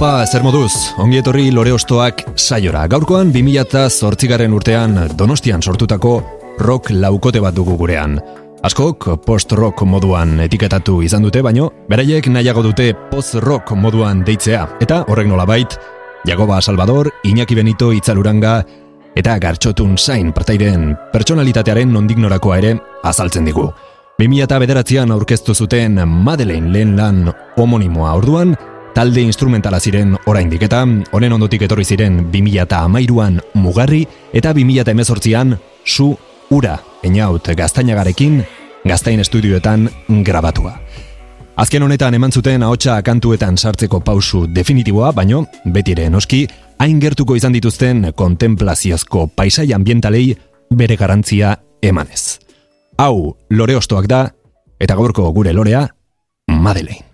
Haupa, zer moduz, ongi etorri lore ostoak saiora. Gaurkoan 2008 urtean donostian sortutako rock laukote bat dugu gurean. Askok post-rock moduan etiketatu izan dute, baino, beraiek nahiago dute post-rock moduan deitzea. Eta horrek nolabait, Jagoba Salvador, Iñaki Benito Itzaluranga eta Gartxotun Sain partairen pertsonalitatearen nondik norakoa ere azaltzen digu. 2000 eta bederatzean aurkeztu zuten Madeleine lehen lan homonimoa orduan, talde instrumentala ziren oraindik eta honen ondotik etorri ziren 2000 eta amairuan mugarri eta 2000 eta emezortzian su ura eniaut gaztainagarekin gaztain estudioetan grabatua. Azken honetan eman zuten ahotsa kantuetan sartzeko pausu definitiboa, baino beti ere noski hain gertuko izan dituzten kontemplaziozko paisai ambientalei bere garantzia emanez. Hau, lore ostoak da, eta gaurko gure lorea, Madeleine.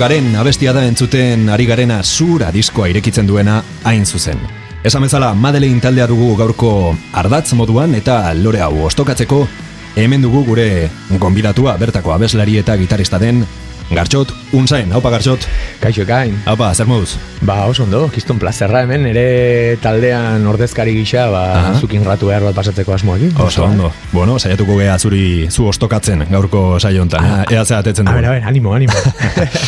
Garen abestia da entzuten ari garena zura diskoa irekitzen duena hain zuzen. Esan bezala Madeleine taldea dugu gaurko ardatz moduan eta lore hau ostokatzeko hemen dugu gure gonbidatua bertako abeslari eta gitarista den Gartxot, unzain, haupa Gartxot. Kaixo ekain. Haupa, zer moduz? Ba, oso ondo, kiston plazerra hemen, ere taldean ordezkari gisa, ba, -huh. zukin ratu behar bat pasatzeko asmoekin. Oso ondo. Bueno, saiatuko geha zuri zu ostokatzen gaurko saio honetan. Ah, Ea ze atetzen dugu. A ver, a ver, animo, animo.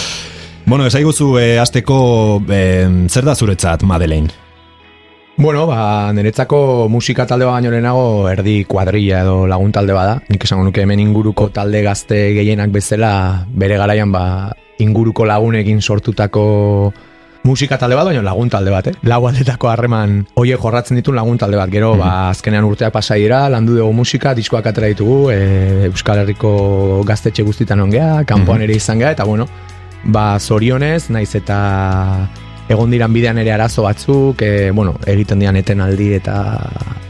bueno, esaiguzu, e, azteko, e, zer da zuretzat, Madeleine? Bueno, ba, niretzako musika talde baino lehenago erdi kuadrilla edo lagun talde bada. Nik esango nuke hemen inguruko talde gazte gehienak bezala bere garaian ba, inguruko lagunekin sortutako musika talde bat, baina lagun talde bat, eh? Lau aldetako harreman hoiek jorratzen ditu lagun talde bat. Gero, ba, mhm. azkenean urteak pasaiera, landu dugu musika, diskoak atera ditugu, e, Euskal Herriko gaztetxe guztitan ongea, kanpoan mhm. ere izan gea, eta bueno, ba, zorionez, naiz eta egon diran bidean ere arazo batzuk, e, bueno, egiten dian etenaldi eta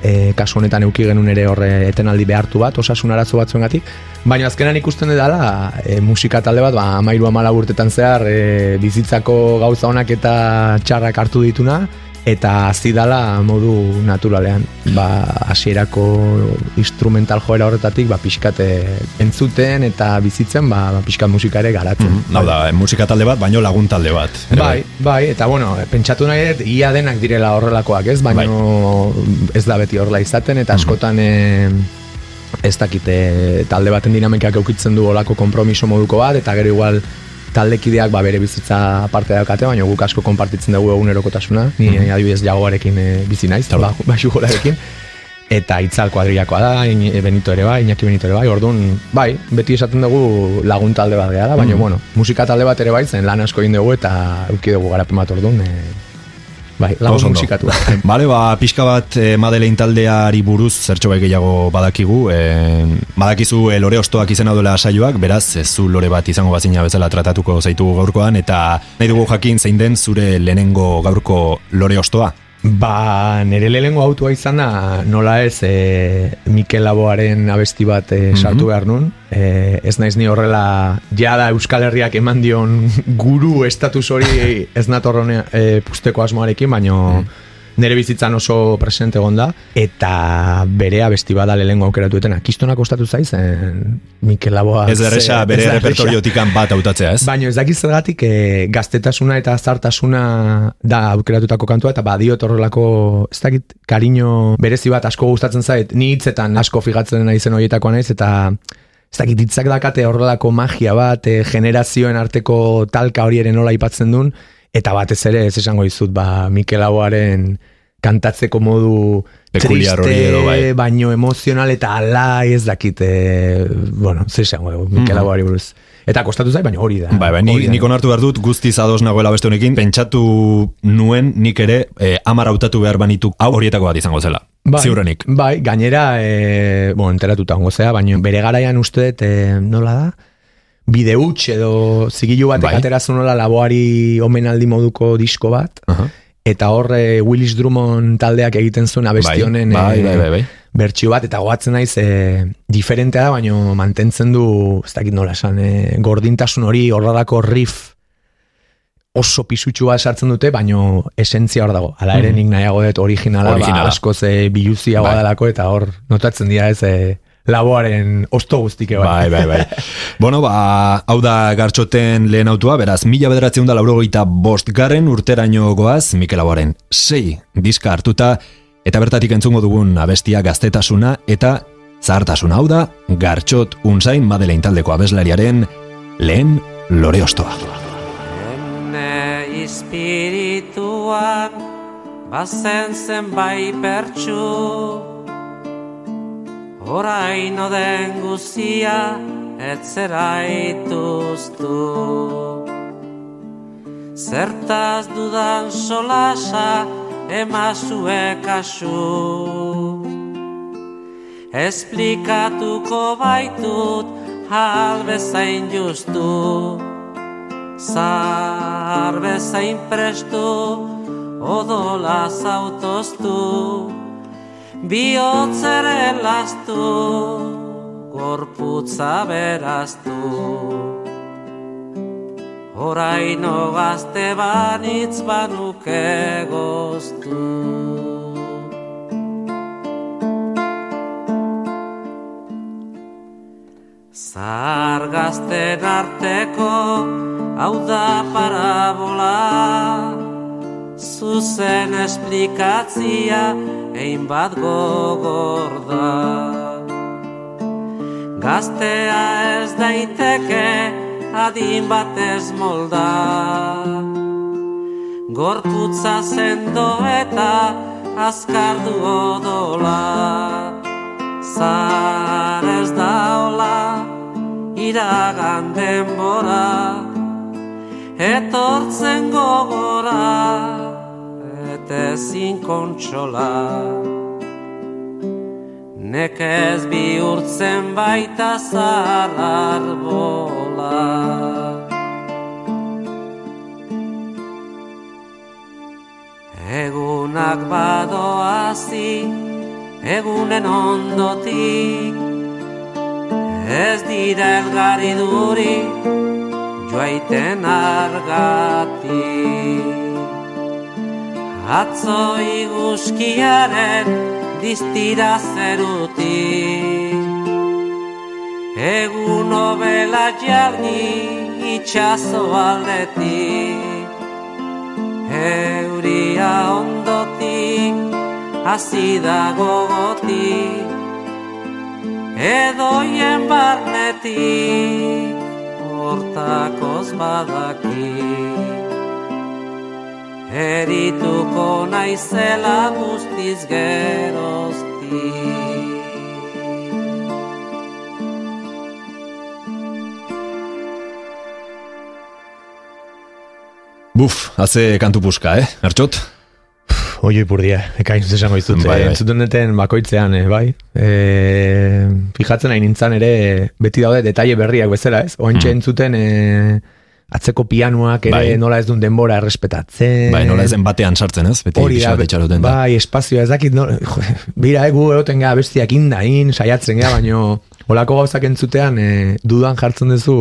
e, kasu honetan euki genuen ere horre etenaldi behartu bat, osasun arazo batzuengatik. Baina azkenan ikusten dela e, musika talde bat, ba, amairu amala urtetan zehar, e, bizitzako gauza honak eta txarrak hartu dituna, eta hasi dala modu naturalean. Ba hasierako instrumental joera horretatik ba pixkate entzuten eta bizitzen ba, ba pixkat musika ere garatzen. Mm -hmm. da, musika talde bat baino lagun talde bat. Bai, bai, bai eta bueno pentsatu nahi dut ia denak direla horrelakoak ez? Baino bai. ez da beti horrela izaten eta askotan e, ez dakite talde baten dinamikak eukitzen du olako kompromiso moduko bat eta gero igual taldekideak ba, bere bizitza parte daukate, baina guk asko konpartitzen dugu egunerokotasuna, ni mm -hmm. adibidez jagoarekin e, bizi naiz, ba, ba eta itzal kuadriakoa da, in, Benito ere bai, Iñaki Benito ere bai, orduan, bai, beti esaten dugu lagun talde bat gara, baina, mm. bueno, musika talde bat ere bai, zen lan asko egin dugu eta uki dugu garapen bat orduan, e, bai, lagun musikatu. Bale, ba, pixka bat e, Madeleine taldeari buruz zertxo bai gehiago badakigu, e, badakizu e, lore ostoak izan dela saioak, beraz, ez zu lore bat izango bazina bezala tratatuko zaitu gaurkoan, eta nahi dugu jakin zein den zure lehenengo gaurko lore ostoa? Ba, nire lehenengo autua izan da, nola ez, e, Mikel Laboaren abesti bat e, sartu behar nun. E, ez naiz ni horrela, ja da Euskal Herriak eman dion guru estatus hori ez natorronea e, pusteko asmoarekin, baino... Mm nire bizitzan oso presente gonda, eta bere abesti bada lehenko aukeratu etena. Kistonak ostatu zaiz, Mikel Laboa... Ez erresa bere repertoriotikan bat hautatzea, ez? Baina ez dakiz zergatik e, gaztetasuna eta zartasuna da aukeratutako kantua, eta badiot horrelako, ez dakit, kariño berezi bat asko gustatzen zait, ni hitzetan asko figatzen naizen horietakoa naiz, eta ez dakit hitzak dakate horrelako magia bat, e, generazioen arteko talka hori ere nola ipatzen duen, Eta batez ere ez esango dizut ba Mikel Aguaren kantatzeko modu Pekuliar triste, bai. baino emozional eta alai ez dakite, bueno, zer esango Mikel mm -hmm. buruz. Eta kostatu zai, baina hori da. Bai, bai, ni, nik onartu behar dut, guztiz ados nagoela beste honekin, pentsatu nuen nik ere eh, amar hautatu behar banitu hau horietako bat izango zela. Bai, Ziurrenik. Bai, gainera, eh, bueno, enteratuta ongo zea, baina bere garaian uste, eh, nola da? Bide edo zigilu bat bai. ateratzen nola laboari omenaldi moduko disko bat eta horre Willis Drummond taldeak egiten zuen abesti honen bai, bai, bai, bai. bertsio bat eta goatzen naiz e, diferentea da baino mantentzen du ez dakit nola esan e, gordintasun hori horradako riff oso pisutxu bat sartzen dute, baino esentzia hor dago. Hala ere nik nahiago dut originala, ba, originala. Ba, asko ze biluzia bai. eta hor notatzen dira ez e, laboaren osto guztike bai. Bai, bai, bai. bueno, ba, hau da gartxoten lehen autua, beraz, mila bederatzen da laurogeita bost garren urteraino goaz, Mikel Laboaren sei diska hartuta, eta bertatik entzungo dugun abestia gaztetasuna, eta zahartasuna hau da, gartxot unzain madelein taldeko abeslariaren lehen lore ostoa. Hene ispirituak bazen zen bai pertsu, Horaino den guzia etzera ituztu. Zertaz dudan solasa emazue kasu. Esplikatuko baitut hal bezain justu. Zar bezain prestu odola zautoztu bihotzere lastu, gorputza beraztu. Horaino gazte banitz banuke goztu. Zar gazten arteko hau da parabola, zuzen esplikatzia, ein bat gogor da Gaztea ez daiteke adin bat ez molda. Gorputza zendo eta azkar du odola. Zar ez da hola iragan denbora. Etortzen gogora ezin kontsola Nekez bihurtzen baita zahar bola. Egunak badoazi egunen ondotik. Ez dira elgari duri joaiten argatik Atzo iguskiaren distira zeruti Egun obela jargi itxaso aldeti Euria ondotik azida gogoti Edoien barnetik hortakoz badaki Erituko naizela guztiz gerozti Buf, haze kantu puska, eh? Artxot? Oi, ipurdia, ekain zesango izut. Bai, bai. Entzuten duten bakoitzean, eh, bai. E, fijatzen nahi nintzen ere, beti daude detaile berriak bezala, ez? Oantxe Mm. entzuten e, atzeko pianuak ere Bai. nola ez duen denbora errespetatzen. Bai, nola ezen batean sartzen, ez? Beti Hori da, itxaroten da. bai, espazioa ez dakit, no, jo, bira, egu egoten gara bestiak indain, saiatzen gara, baino, olako gauzak entzutean, e, dudan jartzen duzu,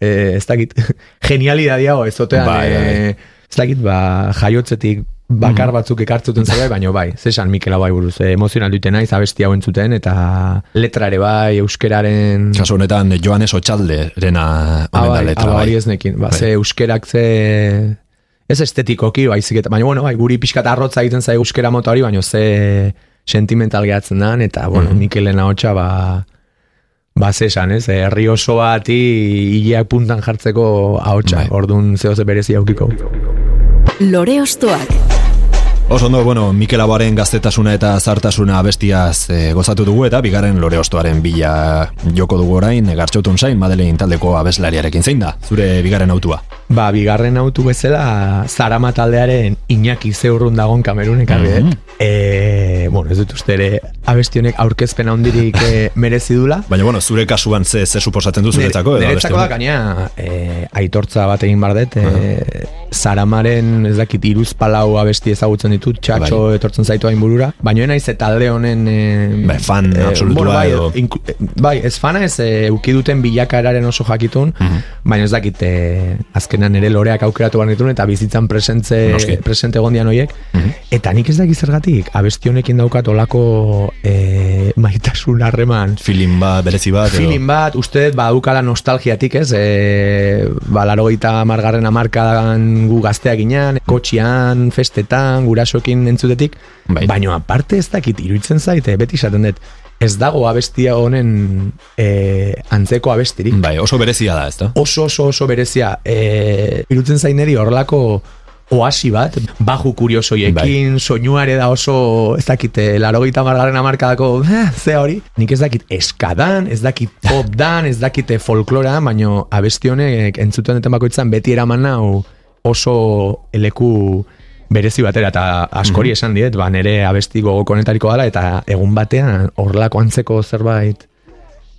e, ez dakit, genialidadia ez otean, bai. e, ez dakit, ba, jaiotzetik bakar batzuk ekartzuten zer bai, baino bai, zesan Mikel bai buruz, e, emozional duten naiz abesti hau entzuten, eta letra ere bai, euskeraren... Kasu honetan, Joanes Otxalderena Ah, omen da bai, letra, ah, bai. hori ez nekin. Ba, Bai. ze euskerak ze... Ez estetikoki, baizik eta, baina, bueno, bai, guri pixkat arrotza egiten zai euskera mota hori, baina ze sentimental gehatzen dan, eta, bueno, Mhm. Mikelen ahotsa, ba, ba, ze esan, ez, herri oso bati hileak puntan jartzeko ahotsa, Bai. orduan zeo ze berezi aukiko. Lore Ostoak. Oso ondo, bueno, Mikel Aboaren gaztetasuna eta zartasuna abestiaz e, gozatu dugu eta bigarren lore ostoaren bila joko dugu orain, gartxotun zain, Madeleine taldeko abeslariarekin zein da, zure bigarren autua. Ba, bigarren autu bezala, Zarama taldearen Iñaki zeurrun dagon kamerun ekarri, Mhm. mm e, bueno, ez dut uste ere abesti honek aurkezpen handirik e, merezi dula, Baina, bueno, zure kasuan ze, ze suposatzen du zuretzako? edo Niretzako da, gaina, e, aitortza bat egin bar dut, e, Zaramaren, ez dakit, iruz palau abesti ezagutzen ditut, txatxo Bai. etortzen zaitu hain burura, baina naiz eta talde honen... E, Bai, fan absolutua bai, edo- inku- e, bai, ez fana ez, e, ukiduten bilakaeraren oso jakitun, Mhm. baina ez dakit, e, azkenan ere loreak aukeratu behar ditun, eta bizitzan presentze, Noski. presente gondian hoiek, Mhm. eta nik ez dakit zergatik, abesti honekin daukat olako e, maitasun harreman, Feeling bat, berezi bat, Feeling bat, uste dut, badukala nostalgiatik, ez? E, ba, larogeita margarren amarkadan gu gazteak ginen, kotxian, festetan, gurasoekin entzutetik, Bai. baina aparte ez dakit, iruditzen zaite, beti esaten dut, ez dago abestia honen e, antzeko abestirik. Bai, oso berezia da, ez da? Oso, oso, oso berezia. E, iruditzen zaineri horrelako oasi bat, baju kuriosoiekin, soinuare da oso, ez dakit, eh, larogeita margarren amarkadako, eh, ze hori, nik ez dakit eskadan, ez dakit pop dan, ez dakit eh, folklora, baino abesti honek entzuten duten bakoitzan beti eraman nau oso eleku berezi batera, eta askori esan diet, ba, nere abesti gogoko honetariko dela, eta egun batean horrelako antzeko zerbait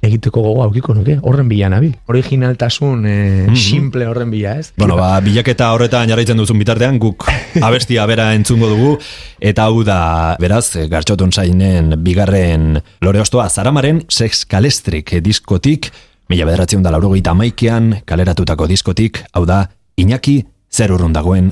egiteko gogo aukiko nuke, horren bila nabil. Originaltasun eh, simple horren bila, ez? Bueno, ba, bilaketa horretan jarraitzen duzun bitartean, guk abestia bera entzungo dugu, eta hau da, beraz, gartxotun zainen bigarren lore ostoa, Zaramaren Sex Kalestrik diskotik, mila bederatzen da laurogeita maikean, kaleratutako diskotik, hau da, Iñaki zer urrun dagoen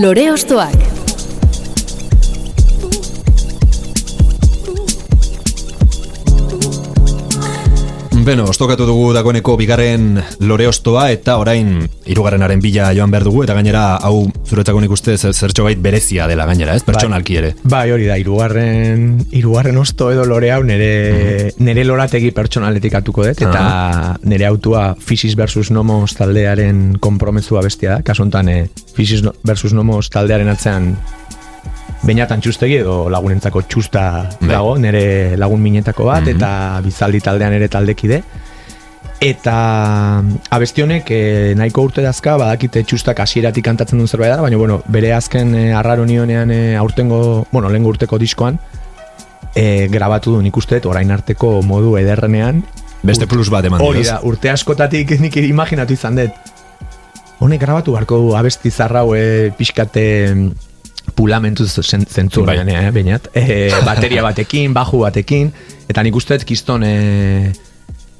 Lore Ostoak Beno, ostokatu dugu dagoeneko bigarren lore ostoa eta orain hirugarrenaren bila joan behar dugu eta gainera hau zuretzako nik uste zer- zertxo bait berezia dela gainera, ez? Pertsonalki ere. Bai, hori da, irugarren, irugarren osto edo lore hau nere, nere lorategi pertsonaletik atuko dut, eta nere autua Fisis versus Nomos taldearen kompromezua bestia da, kasu honetan eh, Fisis versus Nomos taldearen atzean Beñatan txustegi edo lagunentzako txusta Bai. dago, nere lagun minetako bat, eta bizaldi taldean ere taldekide. Eta abesti honek eh, nahiko urte dazka, badakite txustak hasieratik kantatzen duen zerbait da, baina bueno, bere azken eh, arraro nionean eh, aurtengo, bueno, lehen urteko diskoan, eh, grabatu du nik uste orain arteko modu ederrenean. Beste plus bat eman Hori da, urte askotatik nik imaginatu izan dut. Honek grabatu beharko du abesti zarrau e, pixkate mm, pulamentu zen- zentzu Bai. eh, bainat. E, bateria batekin, baju batekin, eta nik uste kiston e,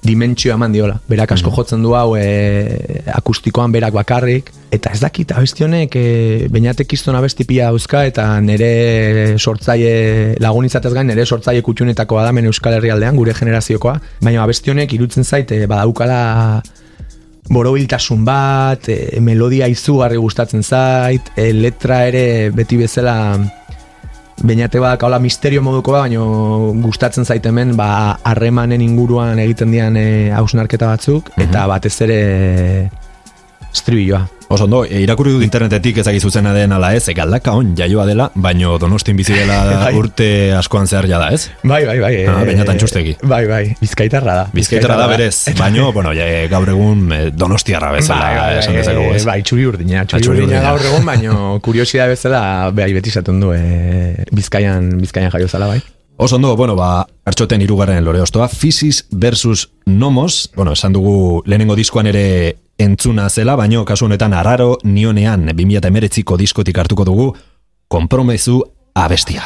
dimentsio eman diola. Berak asko jotzen du hau e, akustikoan berak bakarrik, eta ez dakit abesti honek e, bainatek kiston abesti pila dauzka, eta nere sortzaile lagun izatez gain, nere sortzaile kutxunetako badamen Euskal Herrialdean, gure generaziokoa, baina abesti honek irutzen zait e, badaukala borobiltasun bat, e, melodia izugarri gustatzen zait, e, letra ere beti bezala Beñate badak hola misterio moduko ba, baina gustatzen zait hemen ba harremanen inguruan egiten dian e, hausnarketa batzuk eta batez ere estribilloa. Oso ondo, e, irakurri dut internetetik ezagik zuzena den ala ez, e, galdaka on jaioa dela, baino donostin bizi dela Bai. urte askoan zehar jada ez? Bai, bai, bai. Ah, Beñatan txustegi. Bai, bai, bizkaitarra da. Bizkaitara da berez, baino, bueno, ja, e, gaur egun donostiarra bezala bai, bai, esan dezakegu ez. Bai, txuri urdina, txuri, txuri urdina urdina. gaur egun, baino kuriosidade bezala bai, beti esaten du e, Bizkaian, Bizkaian jaio zala, bai. Oso ondo, bueno, ba, hartxoten irugarren lore ostoa, Fisis versus Nomos, bueno, esan dugu lehenengo diskoan ere entzuna zela, baino kasu honetan arraro nionean 2008ko diskotik hartuko dugu, kompromezu abestia.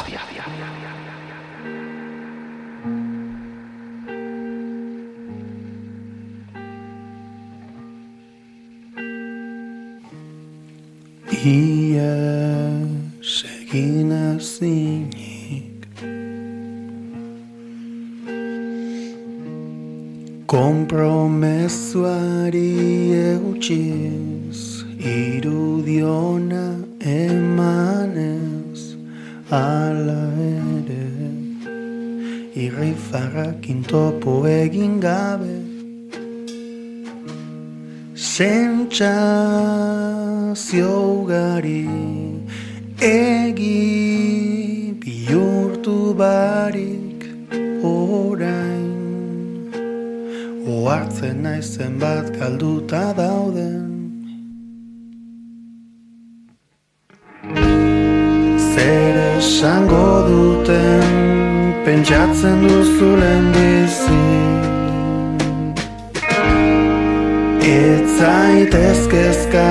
Ies egin ezinik Kompromezuari eutxiz Irudiona emanez Ala ere Irrifarrakin topo egin gabe. Sentsazio ugari egi bihurtu barik Oartzen naizen bat galduta dauden Zer esango duten pentsatzen duzulen bizi. Ez zaitezkezka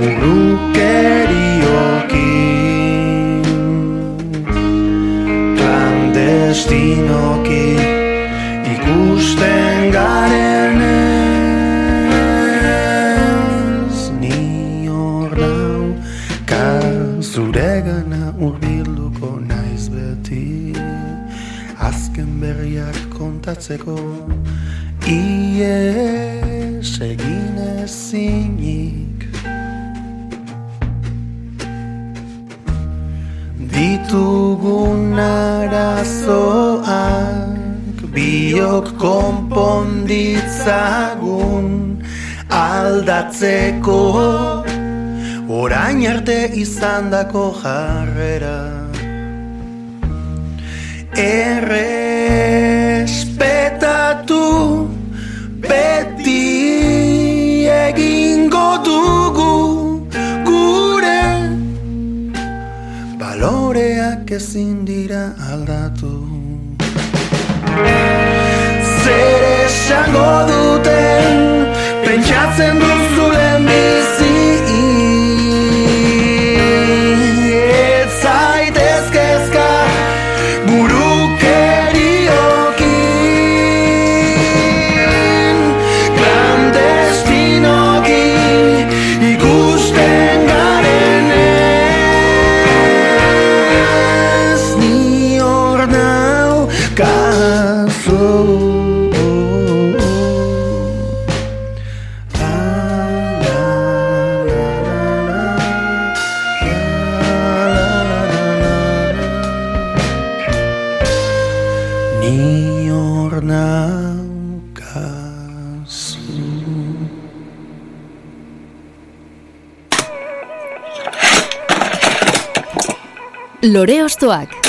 burukeriokin. Klandestinoki ikusten urbilduko naiz beti. Azken berriak kontatzeko Ies egin ezinik. Ditugun arazoak biok konponditzagun aldatzeko orain arte izandako jarrera. Errespetatu beti egingo dugu gure baloreak ezin dira aldatu. Zer esango duten pentsatzen duzulen Lore Ostoak.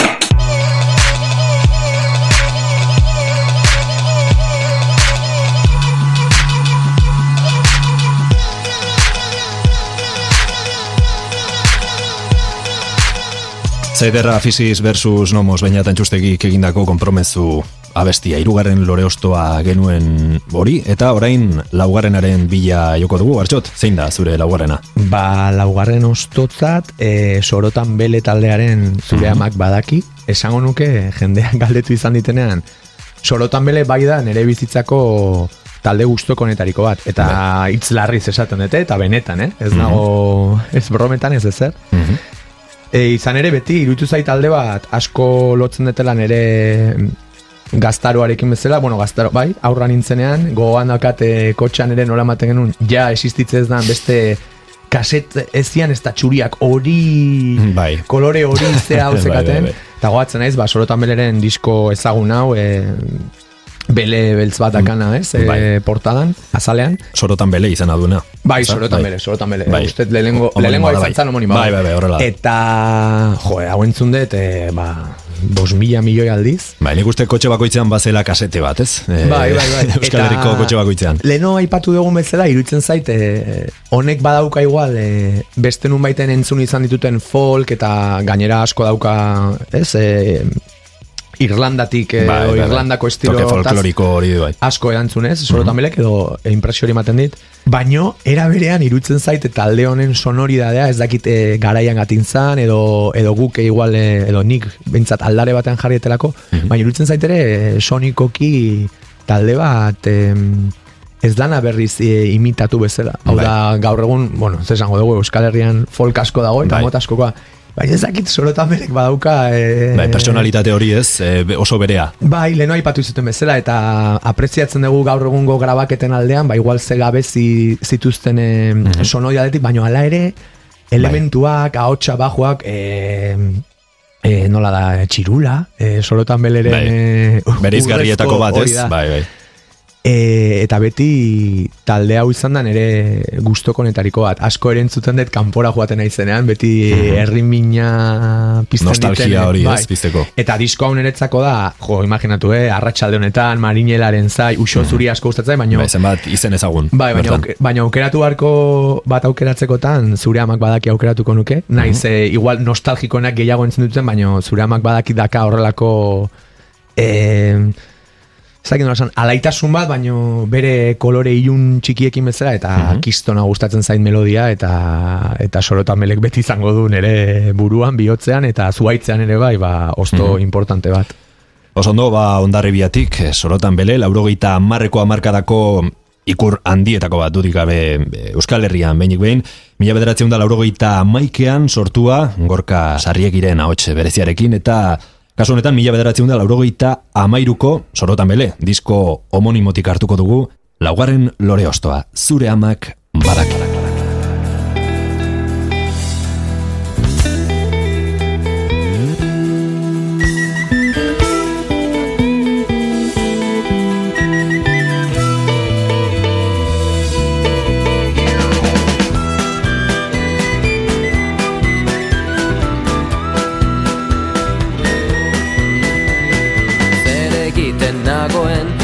Zaiderra Fisis versus Nomos bainatan txustegik egindako kompromezu abestia, irugarren lore ostoa genuen hori, eta orain laugarrenaren bila joko dugu, hartxot, zein da zure laugarrena? Ba, laugarren ostotzat, e, sorotan bele taldearen zure amak badaki, esango nuke jendean galdetu izan ditenean, sorotan bele bai da nire bizitzako talde guztoko honetariko bat, eta hitz larriz esaten dute, eta benetan, eh? ez nago, ez brometan ez ezer. E, izan ere beti, iruditu zait talde bat asko lotzen detela nere gaztaroarekin bezala, bueno, gaztaro, bai, aurra nintzenean, gogoan dakat kotxan ere nola ematen genuen, ja existitzez da beste kaset ezian ez da txuriak hori Bai. kolore hori zea hau Bai, zekaten bai, bai. eta goatzen naiz, ba, sorotan beleren disko ezagun hau e, bele beltz bat dakana, ez, e, Bai. portadan, azalean Sorotan bele izan aduna. Bai, sorotan bere, sorotan bere. Bai. Uste lehenengo, lehenengo da, izan zan homonimoa. Bai, bai, bai, horrela. Eta, jo, hau entzun dut, e, ba, bos mila milioi aldiz. Bai, nik uste kotxe bakoitzean bazela kasete bat, ez? E, Bai, bai, bai. Euskal Herriko kotxe bakoitzean. Leno aipatu dugun bezala, iruditzen zait, e, honek badauka igual, e, beste nun baiten entzun izan dituten folk, eta gainera asko dauka, ez, e, Irlandatik, e, Bai, bai, bai. Irlandako estilo folkloriko hori bai. asko erantzunez, sorotan belek edo impresio hori ematen dit. Baino, era berean irutzen zait talde honen sonoridadea, ez dakit e, garaian gatin zan, edo, edo guk igual, e, edo nik bintzat aldare batean jarrietelako, baina irutzen zait ere sonikoki talde bat em, ez dana berriz e, imitatu bezala. Hau Bai. da, gaur egun, bueno, ez esango dugu, Euskal Herrian folk asko dago, eta Bai. mota askokoa. Baina ez dakit sorotan belek badauka... E, Bai, personalitate hori ez, e, oso berea. Bai, leheno aipatu zuten bezala eta apreziatzen dugu gaur egungo grabaketen aldean, ba igual ze gabezi zituzten e, Mhm. sonoidadetik, baina hala ere elementuak, ahotsa bajoak, e, e, nola da, txirula, e, sorotan beleren Bai. e, Bereizgarrietako bat, ez? Bai, bai. E, eta beti talde hau izan da nere gustoko netariko bat. Asko ere entzuten dut kanpora joaten naizenean, beti errimina pizten Mhm. Nostalgia diten, hori, bai. ez, pizteko. Eta disko hau niretzako da, jo, imaginatu, eh, arratsalde honetan, marinelaren zai, uso zuri asko gustatzen, baina... Bai, zenbat izen ezagun. Bai, baina, baina aukeratu beharko bat aukeratzekotan zure amak badaki aukeratuko nuke. Naiz, eh, igual nostalgikoenak gehiago entzun duten, baina zure amak badaki daka horrelako... Eh, Zakin nola esan, alaitasun bat, baino bere kolore ilun txikiekin bezala, eta kistona gustatzen zain melodia, eta eta sorotan melek beti izango du nere buruan, bihotzean, eta zuaitzean ere bai, ba, osto importante bat. Oso ondo, ba, ondarribiatik, eh, sorotan bele, laurogeita marreko amarkadako ikur handietako bat dudik gabe eh, Euskal Herrian behinik behin, mila bederatzen da laurogeita maikean sortua, gorka sarriekiren ahots bereziarekin, eta kasu honetan mila bederatzen da laurogeita amairuko, sorotan bele, disko homonimotik hartuko dugu, laugarren lore ostoa, zure amak badak.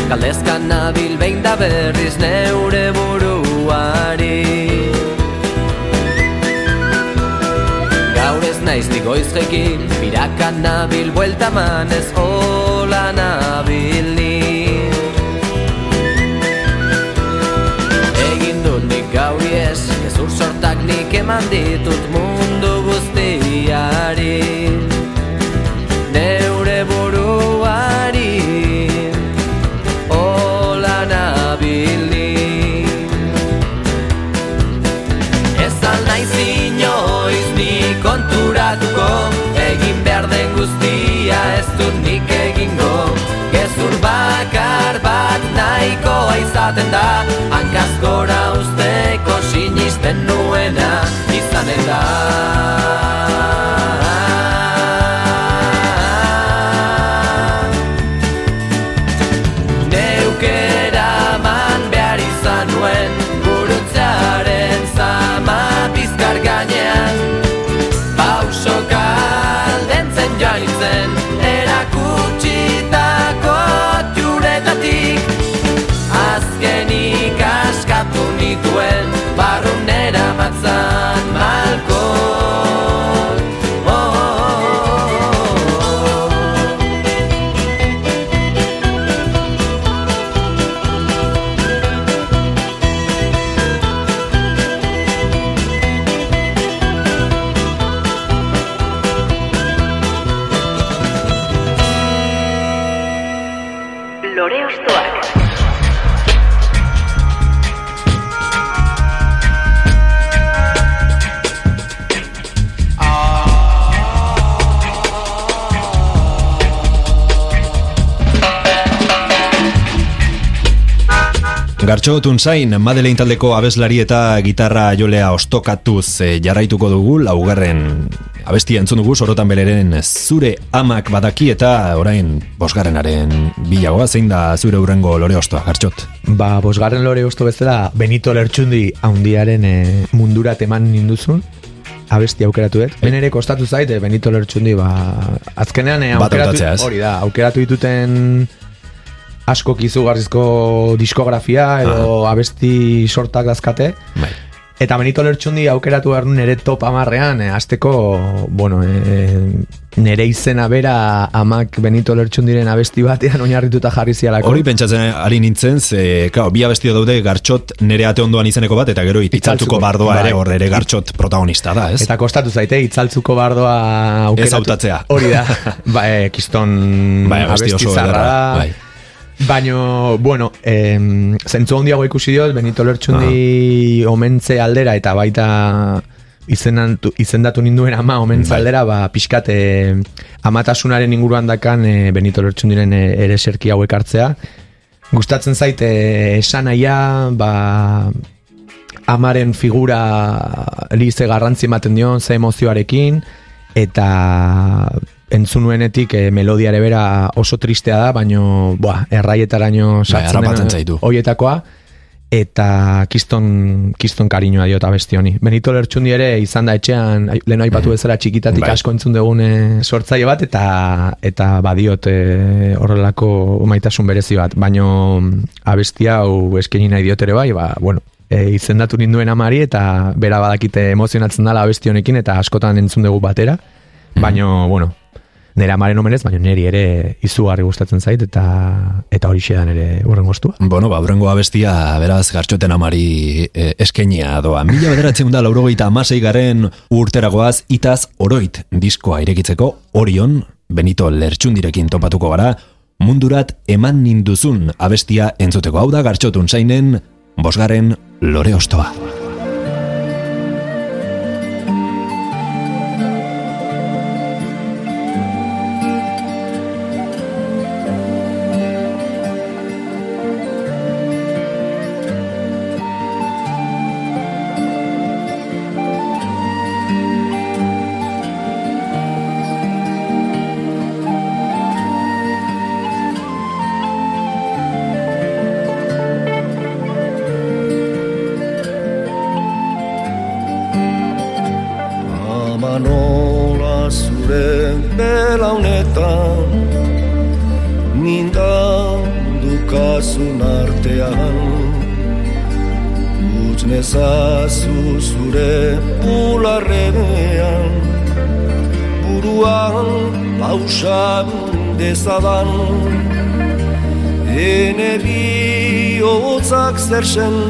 Nagoen Galdezkan nabil behin da berriz neure buruari. Gaur ez naiz nigoiz jekin Birakan nabil buelta manez hola nabil ni. Egin dut nik gauri ez Gezur sortak nik eman ditut mundu izaten da Hankazkora usteko Gartxo Tunzain, Madeleine taldeko abeslari eta gitarra jolea ostokatuz e, jarraituko dugu laugarren abestia entzun dugu sorotan beleren zure amak badaki eta orain bosgarrenaren bilagoa zein da zure urrengo lore ostoa, Gartxot? Ba, bosgarren lore osto bezala Benito Lertxundi haundiaren e, mundurat eman ninduzun abesti aukeratu dut. Ben ere kostatu zait, eh, Benito Lertxundi, ba, azkenean eh, aukeratu, hori da, aukeratu dituten asko kizugarrizko diskografia edo abesti sortak dazkate. Bai. Eta Benito Lertxundi aukeratu behar nire top amarrean, e, azteko, bueno, e, nire izena bera amak Benito Lertxundiren abesti batean oinarrituta jarri zialako. Hori pentsatzen ari nintzen, ze, kao, bi abesti daude gartxot nire ate ondoan izeneko bat, eta gero itzaltzuko bardoa ere, bai. hor ere gartxot protagonista da, ez? Eta kostatu zaite, itzaltzuko bardoa aukeratu. Ez autatzea. Hori da, ba, e, kiston bai, abesti, abesti zarra da. Bai. Baina, bueno, em, zentzu handiago ikusi diot, Benito Lertxundi omentze aldera eta baita izenatu, izendatu ninduen ama omentze bai. aldera, ba, pixkat e, amatasunaren inguruan dakan e, Benito Lertxundiren e, ere serki hauek hartzea. Gustatzen zaite esan aia, ba, amaren figura lize garrantzi ematen dion, ze emozioarekin, eta entzunuenetik e, melodiare bera oso tristea da, baino boa, erraietaraino bai, sartzen den hoietakoa eta kiston, kiston kariñoa diota besti honi. Benito Lertxundi ere izan da etxean, lehen aipatu mm. bezala txikitatik bai. asko entzun dugune sortzaile bat, eta eta badiot e, horrelako maitasun berezi bat. Baino abestia hau eskeni nahi diot ere bai, ba, bueno, e, izendatu ninduen amari, eta bera badakite emozionatzen dela abesti honekin, eta askotan entzun dugu batera. Mm. Baino, bueno, nire amaren omenez, baina niri ere izugarri gustatzen zait, eta eta hori xedan ere urren goztua. Bueno, ba, urrengo abestia, beraz, gartxoten amari e, eskenia doa. Mila bederatzen da, laurogeita amasei garen urteragoaz, itaz oroit diskoa irekitzeko, orion, Benito Lertxundirekin topatuko gara, mundurat eman ninduzun abestia entzuteko hau da gartxotun zainen, bosgaren lore ostoa. Zer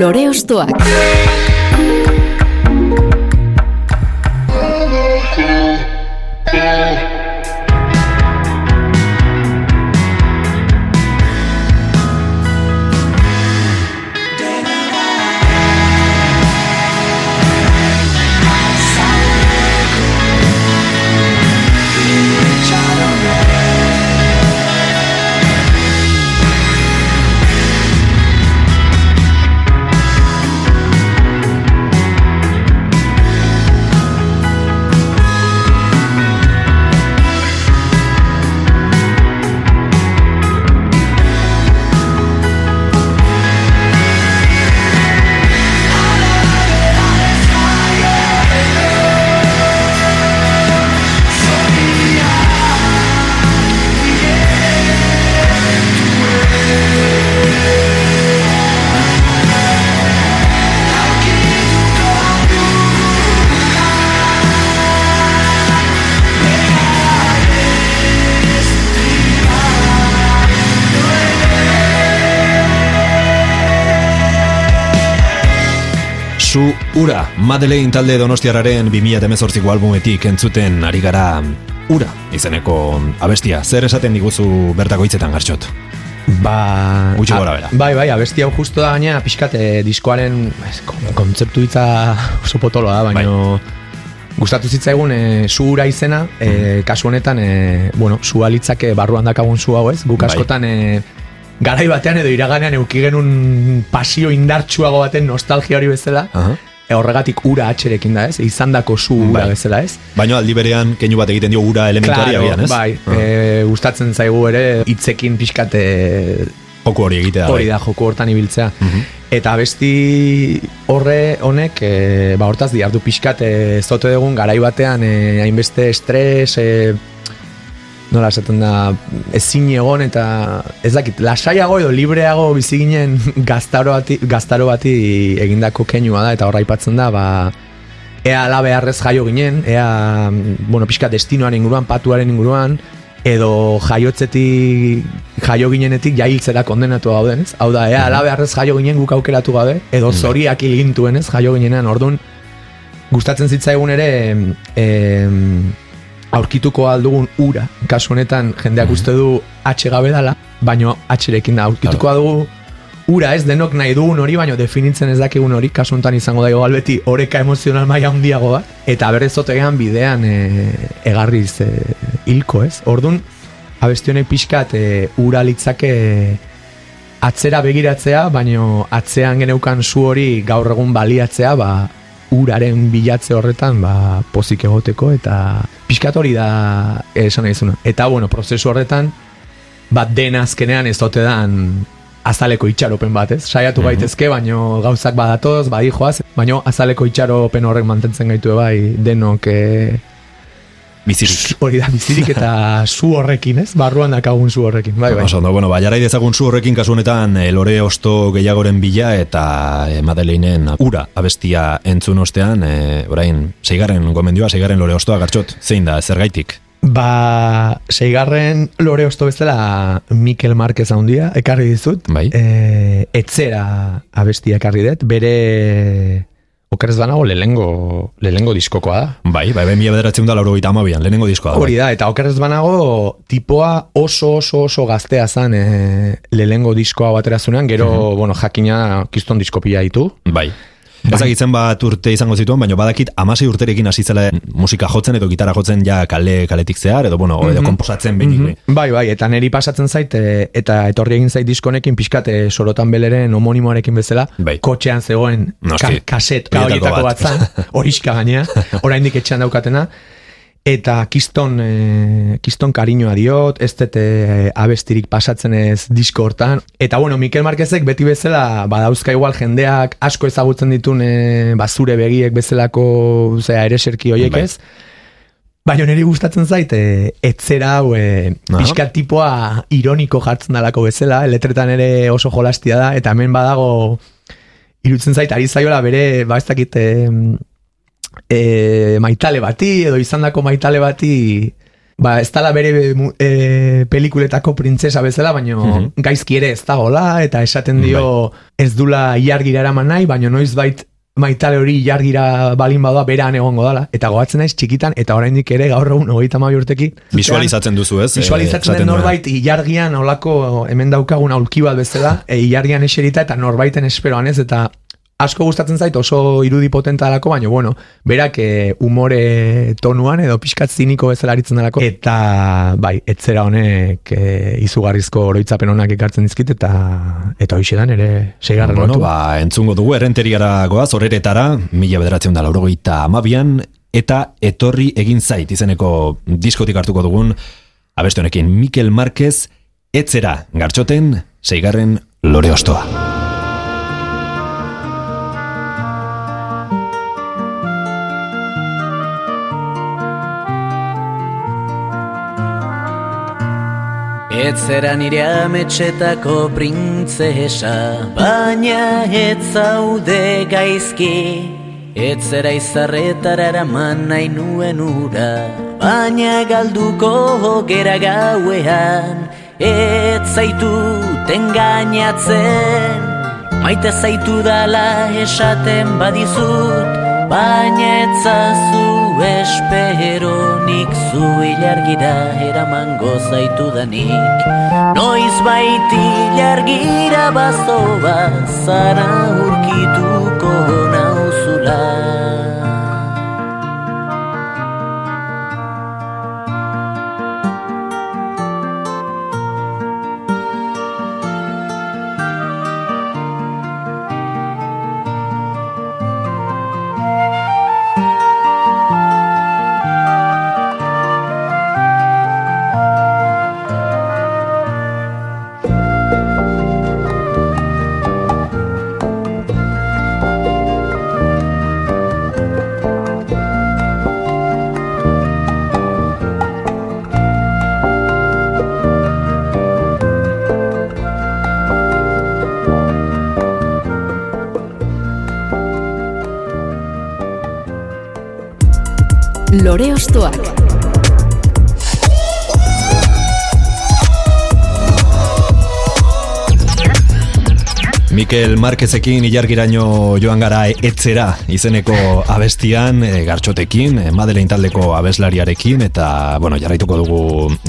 Lore Ostoak. Madeleine talde donostiararen 2018ko albumetik entzuten ari gara Ura, izeneko abestia. Zer esaten diguzu bertako hitzetan gartxot? Ba... Gutxi gora bera. Bai, bai, abesti hau justo da gaina pixkat eh, diskoaren kontzeptu hitza oso potoloa da, baina gustatu zitzaigun e, zu ura izena, e, kasu honetan, e, bueno, zu alitzake barruan dakagun zu hau ez, guk Bai. askotan e, garai batean edo iraganean euki genuen pasio indartsuago baten nostalgia hori bezala, Aha. E, horregatik ura atxerekin da ez, izandako zu ura Bai. bezala ez. Baina aldi berean keinu bat egiten dio ura elementuari abian, ez? bai, Ah, e, gustatzen zaigu ere hitzekin pixkat e, Joko hori egitea. hori bai. da joko hortan ibiltzea. Mhm. Eta besti horre honek, e, ba hortaz diardu pixkat e, ez dote dugun garai batean e, hainbeste estres, e, nola esaten da, ezin egon eta ez dakit, lasaiago edo libreago bizi ginen gaztaro bati, gaztaro bati egindako keinua da eta horra aipatzen da, ba, ea ala beharrez jaio ginen, ea, bueno, pixka destinoaren inguruan, patuaren inguruan, edo jaiotzetik jaio ginenetik jailtzera kondenatu gauden, ez? Hau da, ea ala beharrez jaio ginen guk aukeratu gabe, edo zoriak hilgintuen, ez? Jaio ginenean, orduan, gustatzen zitzaigun ere em, aurkituko aldugun ura, kasu honetan jendeak uste du H gabe dala, baino H-rekin da, aurkituko dugu ura. Ez denok nahi dugun hori, baino definitzen ez dakigun hori, kasu honetan izango da igual beti oreka emozional maila handiago bat, eta berrez zotegean bidean e, egarriz e, hilko ez. Orduan, abesti honek pixkat e, ura litzake atzera begiratzea, baino atzean geneukan zu hori gaur egun baliatzea, ba, uraren bilatze horretan ba, pozik egoteko eta pixkat hori da esan nahi. Eta bueno, prozesu horretan bat dena azkenean ez dote dan azaleko itxaropen bat, ez? Saiatu gaitezke, baino gauzak badatoz, badi joaz, baino azaleko itxaropen horrek mantentzen gaitu bai denok eh, Bizirik. hori da bizirik eta zu horrekin, ez? Barruan dakagun zu horrekin, bai, bai. Oso ondo, bueno, ba, jarai dezagun zu horrekin kasu honetan e, lore osto gehiagoren bila eta e, Madeleinen ura abestia entzun ostean, e, orain, seigarren gomendioa, seigarren lore ostoa gartxot, zein da, zergaitik? Ba, seigarren lore osto bezala Mikel Marquez handia ekarri dizut. Bai. E, etzera abestia ekarri dut. Bere okerez banago lehengo, lehengo diskokoa da. Bai, bai, bai, mila bederatzen da lauro gita amabian, lehenengo diskoa da. Hori Bai. da, eta okerez banago tipoa oso oso oso gaztea zan e, lehengo diskoa batera zunean, gero, bueno, jakina kiston diskopia ditu. bai. Ezagitzen bat urte izango zituen, baina badakit amasei urterekin hasi zela musika jotzen edo gitara jotzen ja kale kaletik zehar, edo bueno, edo komposatzen behin mm Bai, bai, eta neri pasatzen zait, e, eta etorri egin zait diskonekin pixkat e, sorotan beleren homonimoarekin bezala, Bai. kotxean zegoen ka, kaset Horietako horietako bat. bat zan, horiska gainea, oraindik etxean daukatena, eta kiston, e, kiston kariñoa diot, ez dut e, abestirik pasatzen ez disko hortan, eta bueno, Mikel Marquezek beti bezala, badauzka igual jendeak asko ezagutzen ditun e, bazure begiek bezalako, zera, ereserki hoiek Bai. ez, Baina niri gustatzen zait, e, etzera hau, e, pixka tipoa ironiko jartzen dalako bezala, letretan ere oso jolastia da, eta hemen badago, irutzen zait, ari zaiola bere, ba ez dakit, e, e, maitale bati, edo izandako maitale bati, ba, ez dala bere e, pelikuletako printzesa bezala, baino Mhm. gaizki ere ez dagola, eta esaten dio ez dula ilargira eraman nahi, baino noiz bait maitale hori ilargira balin badoa beran egongo dala. Eta goatzen naiz txikitan, eta oraindik ere gaur egun hogeita hamabi urtekin. Visualizatzen duzu, ez? Visualizatzen Eh, den norbait ilargian olako hemen daukagun aulki bat bezala, e, ilargian eserita eta norbaiten esperoan ez, eta asko gustatzen zait oso irudi potenta dalako, baina bueno, berak e, umore tonuan edo pixkat ziniko bezala aritzen dalako, eta bai, etzera honek e, izugarrizko oroitzapen honak ekartzen dizkit, eta eta hoixedan ere seigarren Bueno, lotu. ba, entzungo dugu errenteriara goaz, horeretara, mila bederatzen da laurogeita amabian, eta etorri egin zait izeneko diskotik hartuko dugun, abeste honekin Mikel Marquez, etzera, gartxoten, seigarren lore ostoa. Etzera nire ametxetako printzesa Baina ez zaude gaizki. Etzera izarretara eraman nahi nuen ura Baina galduko gera gauean. Ez zaitu tengainatzen Maite zaitu dala esaten badizut Baina etzazu espero nik zu ilargira eramango zaitu danik Noiz baiti ilargira bazoba zara urkituko nauzula Lore Ostoak. Mikel Marquezekin ilargiraino joan gara etzera izeneko abestian, e, gartxotekin, e, Madeleine taldeko abeslariarekin, eta, bueno, jarraituko dugu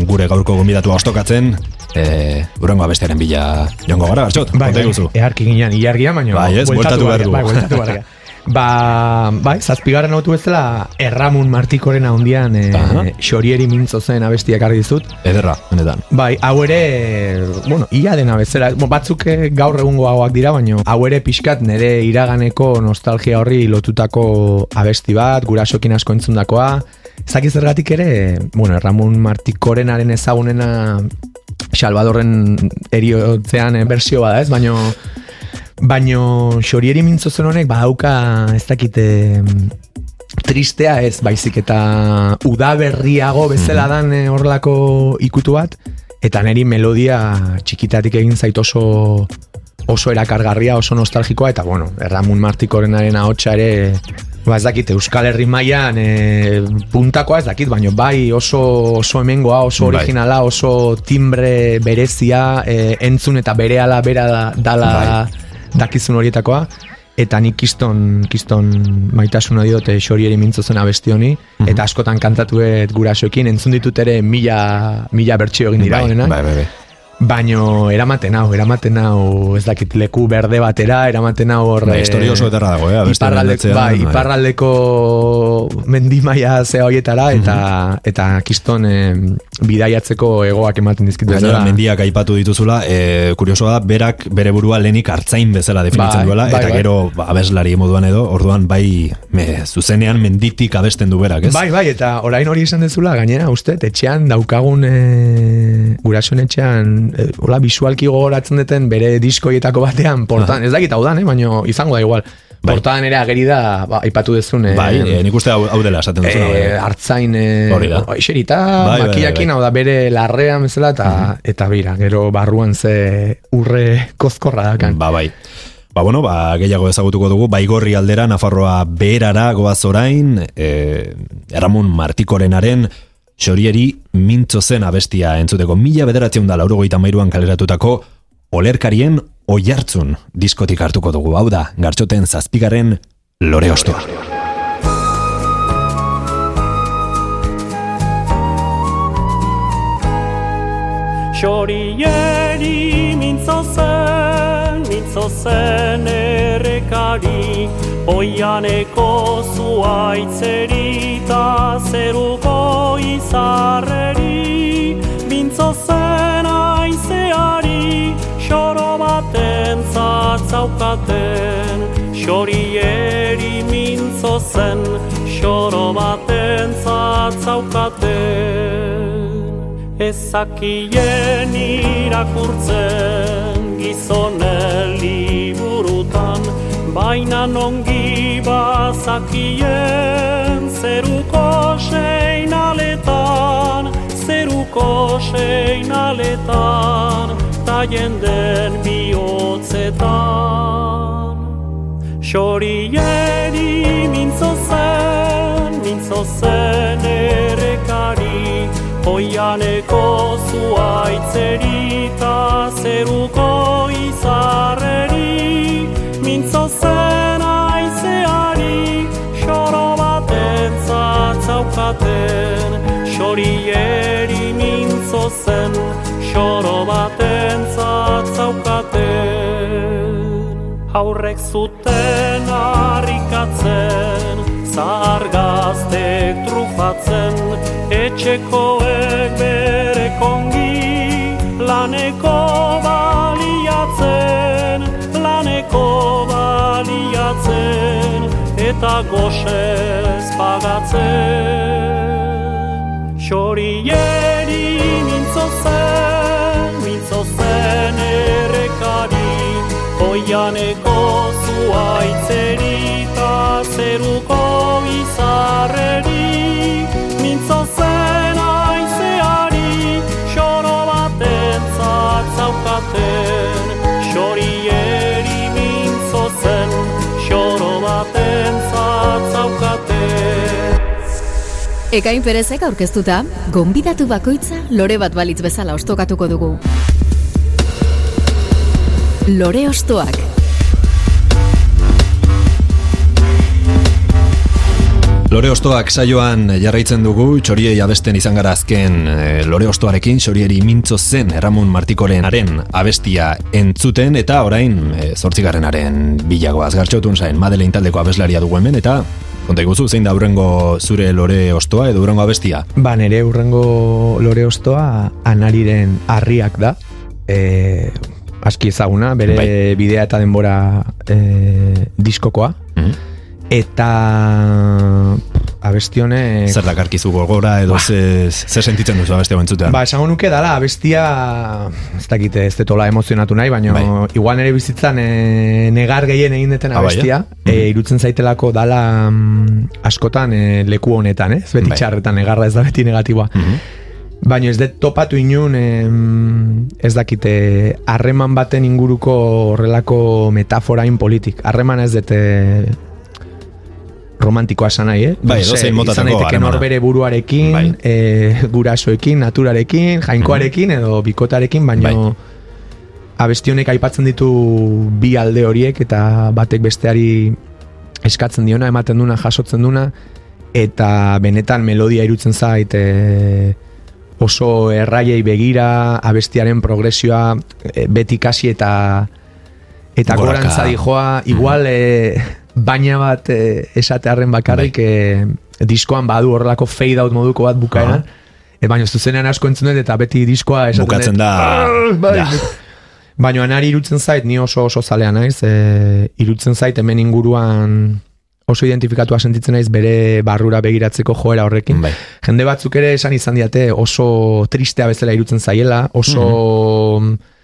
gure gaurko gonbidatua ostokatzen, e, urengo abestiaren bila joango gara, gartxot, Bai, bai, eharki ginean, ilargia, baina Bai, ez, bueltatu behar dugu. Bai, bueltatu behar. Ba, bai, zazpigarren autu bezala Erramun Martikoren handian e, Aha. xorieri mintzo zen abestiak argi dizut. Ederra, benetan. Bai, hau ere, bueno, ia dena bezala, batzuk eh, gaur egungo hauak dira, baina hau ere pixkat nire iraganeko nostalgia horri lotutako abesti bat, gurasokin asko entzundakoa. Zaki zergatik ere, bueno, Erramun Martikorenaren ezagunena Salvadorren eriotzean eh, bertsio bada, ez? Baino baino xorieri mintzo zen honek badauka ez dakite tristea ez? Baizik eta udaberriago bezala dan eh, horrelako ikutu bat. Eta neri melodia txikitatik egin zait oso oso erakargarria, oso nostalgikoa eta bueno, Erramun Martikorenaren ahotsa ere Ba, ez dakit, Euskal Herri mailan e, puntakoa ez dakit, baino bai oso, oso hemengoa, oso Bai. originala, oso timbre berezia, e, entzun eta berehala bera da, dala dakizun horietakoa. Eta nik kiston, kiston maitasuna diote xorieri mintzo zen abesti honi, eta askotan kantatuet gurasoekin, entzun ditut ere mila, mila bertsio egin dira bai, honenak. bai, bai, bai. Baino eramaten hau, eramaten hau, ez dakit leku berde batera, eramaten hau hor... Eh, historia oso ederra dago, eh, iparralde, bai. iparraldeko mendimaia zea hoietara, eta, eta kiston eh, bidaiatzeko egoak ematen dizkitu. Gainera, mendiak aipatu dituzula, e, kuriosoa da, berak bere burua lehenik hartzain bezala definitzen Bai, duela, bai, eta bai. gero ba, abeslari moduan edo, orduan bai me, zuzenean menditik abesten du berak, ez? Bai, bai, eta orain hori esan dezula, gainera, uste, etxean daukagun e, gurasoen etxean, e, hola, visualki gogoratzen duten bere diskoietako batean, portan, ez dakit hau dan, eh, baino izango da igual. Bai. Portadan ere ageri da, ba, aipatu dezun, eh, Bai, e, nik uste hau, hau dela esaten duzuna. eh, bai. hartzain eh, Hori da. eserita, Bai, bai, makiakin, bai, bai. hau da bere larrean bezala, eta, eta bira, gero barruan ze urre kozkorra dakan. Ba, bai. Ba, bueno, ba, gehiago ezagutuko dugu, baigorri aldera, Nafarroa beherara goaz orain, e, Erramun Martikorenaren xorieri mintzo zen abestia entzuteko mila bederatzen da laurogeita mairuan kaleratutako olerkarien oiartzun diskotik hartuko dugu hau da, gartxoten zazpigaren lore ostoa. Xorieri zen, errekari, oianeko zuaitzeri ta zeruko izarreri, mintzo zen aizeari, xoro baten zatzaukaten, xorieri mintzo zen, xoro baten zatzaukaten. Ezakien irakurtzen gizonen liburutan Baina nongi bazakien zeruko seinaletan Zeruko seinaletan ta jenden bihotzetan. Xorieri mintzo zen, mintzo zen erekari Oianeko zuaitzeri ta zeruko izarreri Mintzo zen aizeari xoro baten zatzaukaten Xorieri mintzo zen xoro baten zatzaukaten Aurrek zuten harrikatzen Zahar gaztek trufatzen Etxekoek bere kongi Laneko baliatzen Laneko baliatzen Eta goxez pagatzen. Xorieri mintzo zen Mintzo zen errekari Oianeko zuaitzeri ta zeruko zatzaukaten Xorieri mintzo zen xoro baten zatzaukaten Ekain perezek aurkeztuta, gonbidatu bakoitza lore bat balitz bezala ostokatuko dugu. Lore ostoak. Lore ostoak saioan jarraitzen dugu, txoriei abesten izan gara azken e, lore ostoarekin, txorieri mintzo zen Erramun Martikorenaren abestia entzuten, eta orain e, zortzigarrenaren bilagoaz gartxotun zain, Madeleine taldeko abeslaria dugu hemen, eta konta iguzu, zein da urrengo zure lore ostoa edo urrengo abestia? Ba, nere urrengo lore ostoa anariren harriak da. E, aski ezaguna, bere Bai. bidea eta denbora e, diskokoa. Mhm. Eta abesti honek... Zer dakarkizu gogora edo ze, ze sentitzen duzu abestia entzutean? Ba, esango nuke dala, abestia, ez dakite, ez detola emozionatu nahi, baina Bai. igual nere bizitzan e, negar gehien egin deten Ah, abestia, eh? e, irutzen zaitelako dala mm, askotan e, leku honetan, ez beti Bai. txarretan negarra ez da beti negatiboa. Mhm. Baina ez dut topatu inun, em, ez dakite, harreman baten inguruko horrelako metaforain politik. Harreman ez dute romantikoa esan nahi, eh? Bai, motatako Izan daiteke norbere buruarekin, Bai. e, gurasoekin, naturarekin, jainkoarekin edo bikotarekin, baina Bai. abesti honek aipatzen ditu bi alde horiek eta batek besteari eskatzen diona, ematen duna, jasotzen duna, eta benetan melodia irutzen zait e, oso erraiei begira, abestiaren progresioa e, beti kasi eta eta gorantza dijoa, igual e, baina bat e, esatearren bakarrik e, diskoan badu horrelako fade out moduko bat bukaeran, e, baina zuzenean asko entzun dut eta beti diskoa esaten Bukatzen da... "Ah, bai." Ja. Baina anari irutzen zait, ni oso oso zalea naiz, e, irutzen zait hemen inguruan oso identifikatua sentitzen naiz bere barrura begiratzeko joera horrekin. Bai. Jende batzuk ere esan izan diate oso tristea bezala irutzen zaiela, oso... Mhm.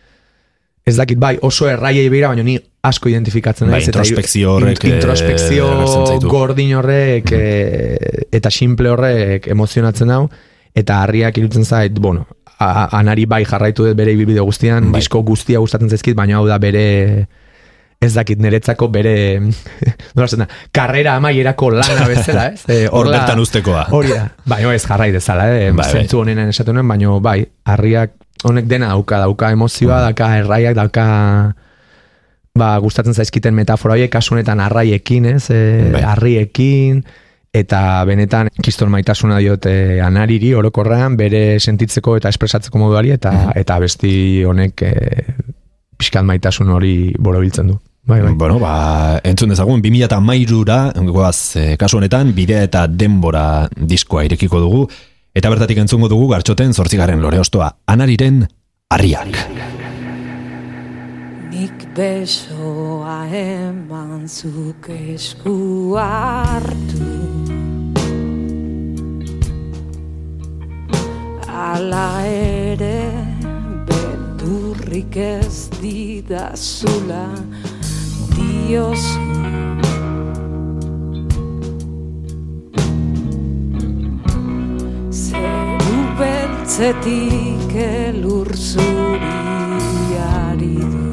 Ez dakit, bai, oso erraiei begira, baina ni asko identifikatzen Bai, naiz. eta introspekzio horrek, in- Introspekzio zaitu. gordin horrek eh, eta simple horrek emozionatzen hau, eta harriak irutzen zait, bueno, a- anari bai jarraitu dut bere ibilbide guztian, Bai. disko guztia gustatzen zaizkit, baina hau da bere ez dakit niretzako bere, nola da, karrera amaierako lana bezala, ez? E, Hor bertan usteko. Hori da, baina ez jarrai dezala, eh? Bai, bai. zentzu honenan esatu nuen, baina bai, harriak honek dena dauka, dauka emozioa, dauka erraiak, dauka ba, gustatzen zaizkiten metafora horiek, kasu honetan arraiekin, ez? E, Bai. harriekin, eta benetan kiston maitasuna diot e, anariri orokorrean, bere sentitzeko eta espresatzeko moduari, eta, eta besti honek e, pixkat maitasun hori borobiltzen du. Bai, bai. Bueno, ba, entzun dezagun, 2008ra, goaz, eh, kasu honetan, bidea eta denbora diskoa irekiko dugu, eta bertatik entzungo dugu gartxoten zortzigarren lore ostoa, anariren harriak. Nik besoa eman zuk esku hartu Ala ere beldurrik ez didazula diozu beltzetik elur zuriari du.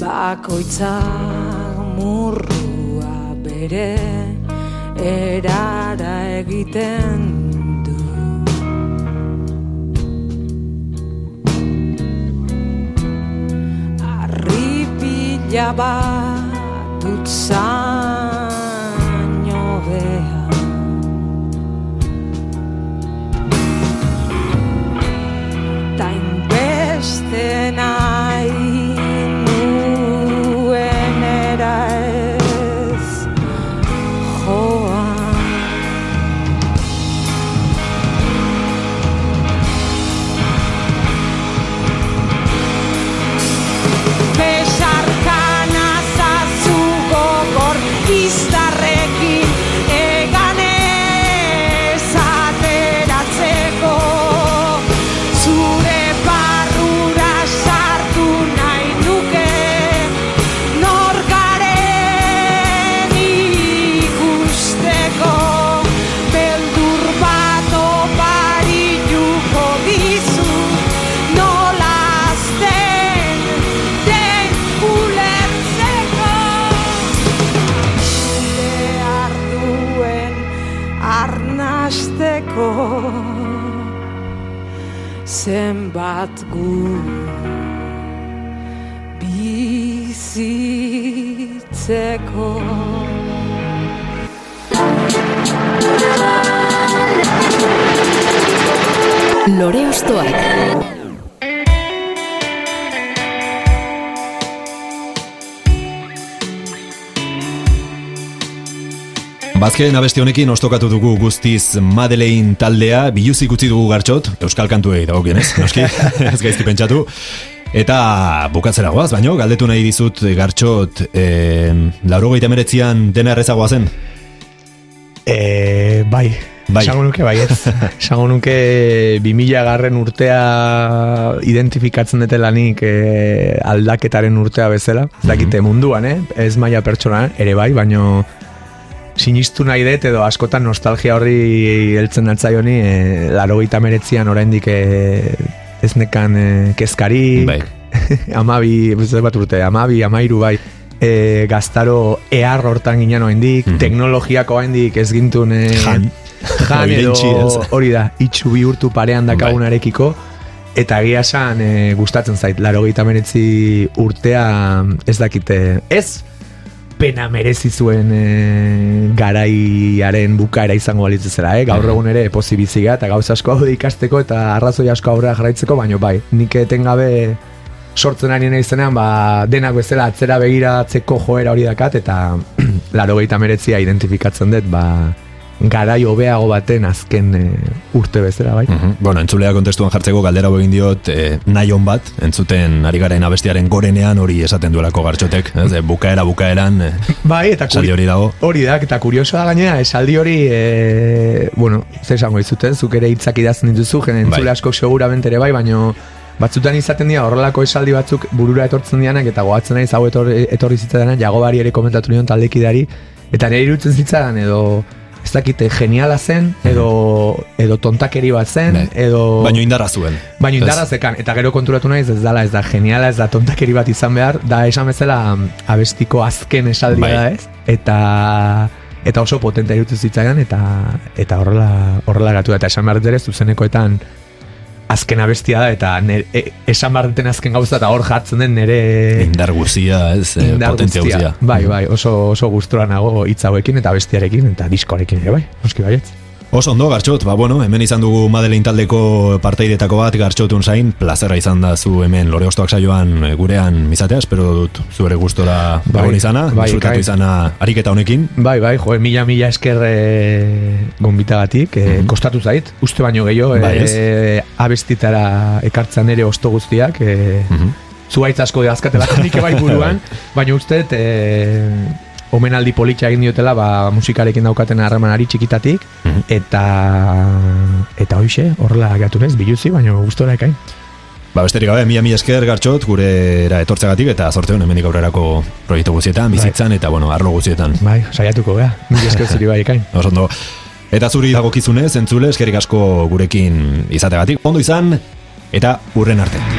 Bakoitza murrua bere erara egiten du. Arripila bat dut zenbat gu bizitzeko Lore Ostoak. Bazkeen abesti honekin ostokatu dugu guztiz Madeleine taldea, biluzik utzi dugu gartxot, euskal kantuei dagokionez, noski, ez gaizki pentsatu. Eta bukatzera goaz, baino, galdetu nahi dizut gartxot, e, lauro meretzian dena errezagoa zen? E, bai, Bai. Esango nuke bai ez. Esango nuke 2000 garren urtea identifikatzen dute lanik e, aldaketaren urtea bezala. Ez dakite munduan, eh? Ez maila pertsona, ere bai, baino sinistu nahi dut edo askotan nostalgia horri heltzen altzaioni e, laro gita meretzian oraindik e, ez nekan e, kezkari. Bai. amabi, bat urte, amabi, amairu bai. E, gaztaro ehar hortan ginen oendik, teknologiako oendik ez gintun e, Jan. jan edo hori da, itxu bihurtu parean dakagunarekiko. Eta egia esan e, gustatzen zait, laro meretzi urtea ez dakite, ez pena merezi zuen e, garaiaren bukaera izango balitz zera, eh? gaur egun ere pozi biziga eta gauza asko daude ikasteko eta arrazoi asko aurrera jarraitzeko, baino bai, nik etengabe sortzen ari naizenean, ba, denak bezala atzera begiratzeko joera hori dakat, eta laro meretzia identifikatzen dut, ba, garai hobeago baten azken e, urte bezala, bai. Mhm. Bueno, entzulea kontestuan jartzeko galdera egin diot e, nahi on bat, entzuten ari garen abestiaren gorenean hori esaten duelako gartxotek, ez, e, bukaera bukaeran, e, Bai, eta esaldi hori dago. Hori da, eta kurioso da gainera, esaldi hori, e, bueno, zer esango dizuten, zuk ere hitzak idazten dituzu, jene entzule Bai. asko seguramente ere bai, baino batzutan izaten dira horrelako esaldi batzuk burura etortzen dianak, eta gogatzen naiz hau etorri, etorri zitzaidanak, jagobari ere komentatu nion taldekidari, eta nire irutzen zitzaidan edo ez dakite geniala zen, edo, edo tontakeri bat zen, Bai. edo... Baino indarra zuen. Baina Ez. indarra zekan, eta gero konturatu naiz ez dala, ez da geniala, ez da tontakeri bat izan behar, da esan bezala mm, abestiko azken esaldia Bai. da ez, eta eta oso potente irutu zitzaidan, eta eta horrela horrela gatu da, eta esan behar ere zuzenekoetan azken abestia da, eta nere, e, esan behar duten azken gauza, eta hor jartzen den nire Indar guzia, ez, eh, indar potentzia guztia. guzia. Bai, bai, oso, oso gustura nago hitz hauekin, eta bestiarekin, eta diskoarekin ere, bai, noski baietz. Oso ondo, Gartxot, ba, bueno, hemen izan dugu Madeleine taldeko parteidetako bat Gartxotun zain, plazerra izan da zu hemen lore ostoak saioan eh, gurean mizatea, espero dut zu ere gustora Bai, egon izana, bai, disfrutatu kai. izana ariketa honekin. Bai, bai, jo, mila mila esker e, gonbitagatik, e, kostatu zait, uste baino gehiago. Bai, e, abestitara ekartzen ere osto guztiak, e, Mhm. zuaitz asko dazkatelako nik bai buruan, baina uste, e, omenaldi politxa egin diotela, ba, musikarekin daukaten harremanari txikitatik, Mhm. eta eta hoixe, horrela gatu nez, biluzi, baina gustora ekain. Ba, besterik gabe, mila mila esker Gartxot, gurera etortzegatik eta zorte hon hemendik aurrerako proiektu guztietan, bizitzan eta, bueno, arlo guztietan. Bai, saiatuko gea, mila esker zuri bai ekain. Oso ondo. Eta zuri dagokizunez, entzule, eskerik asko gurekin izategatik. Ondo izan, eta urren arte.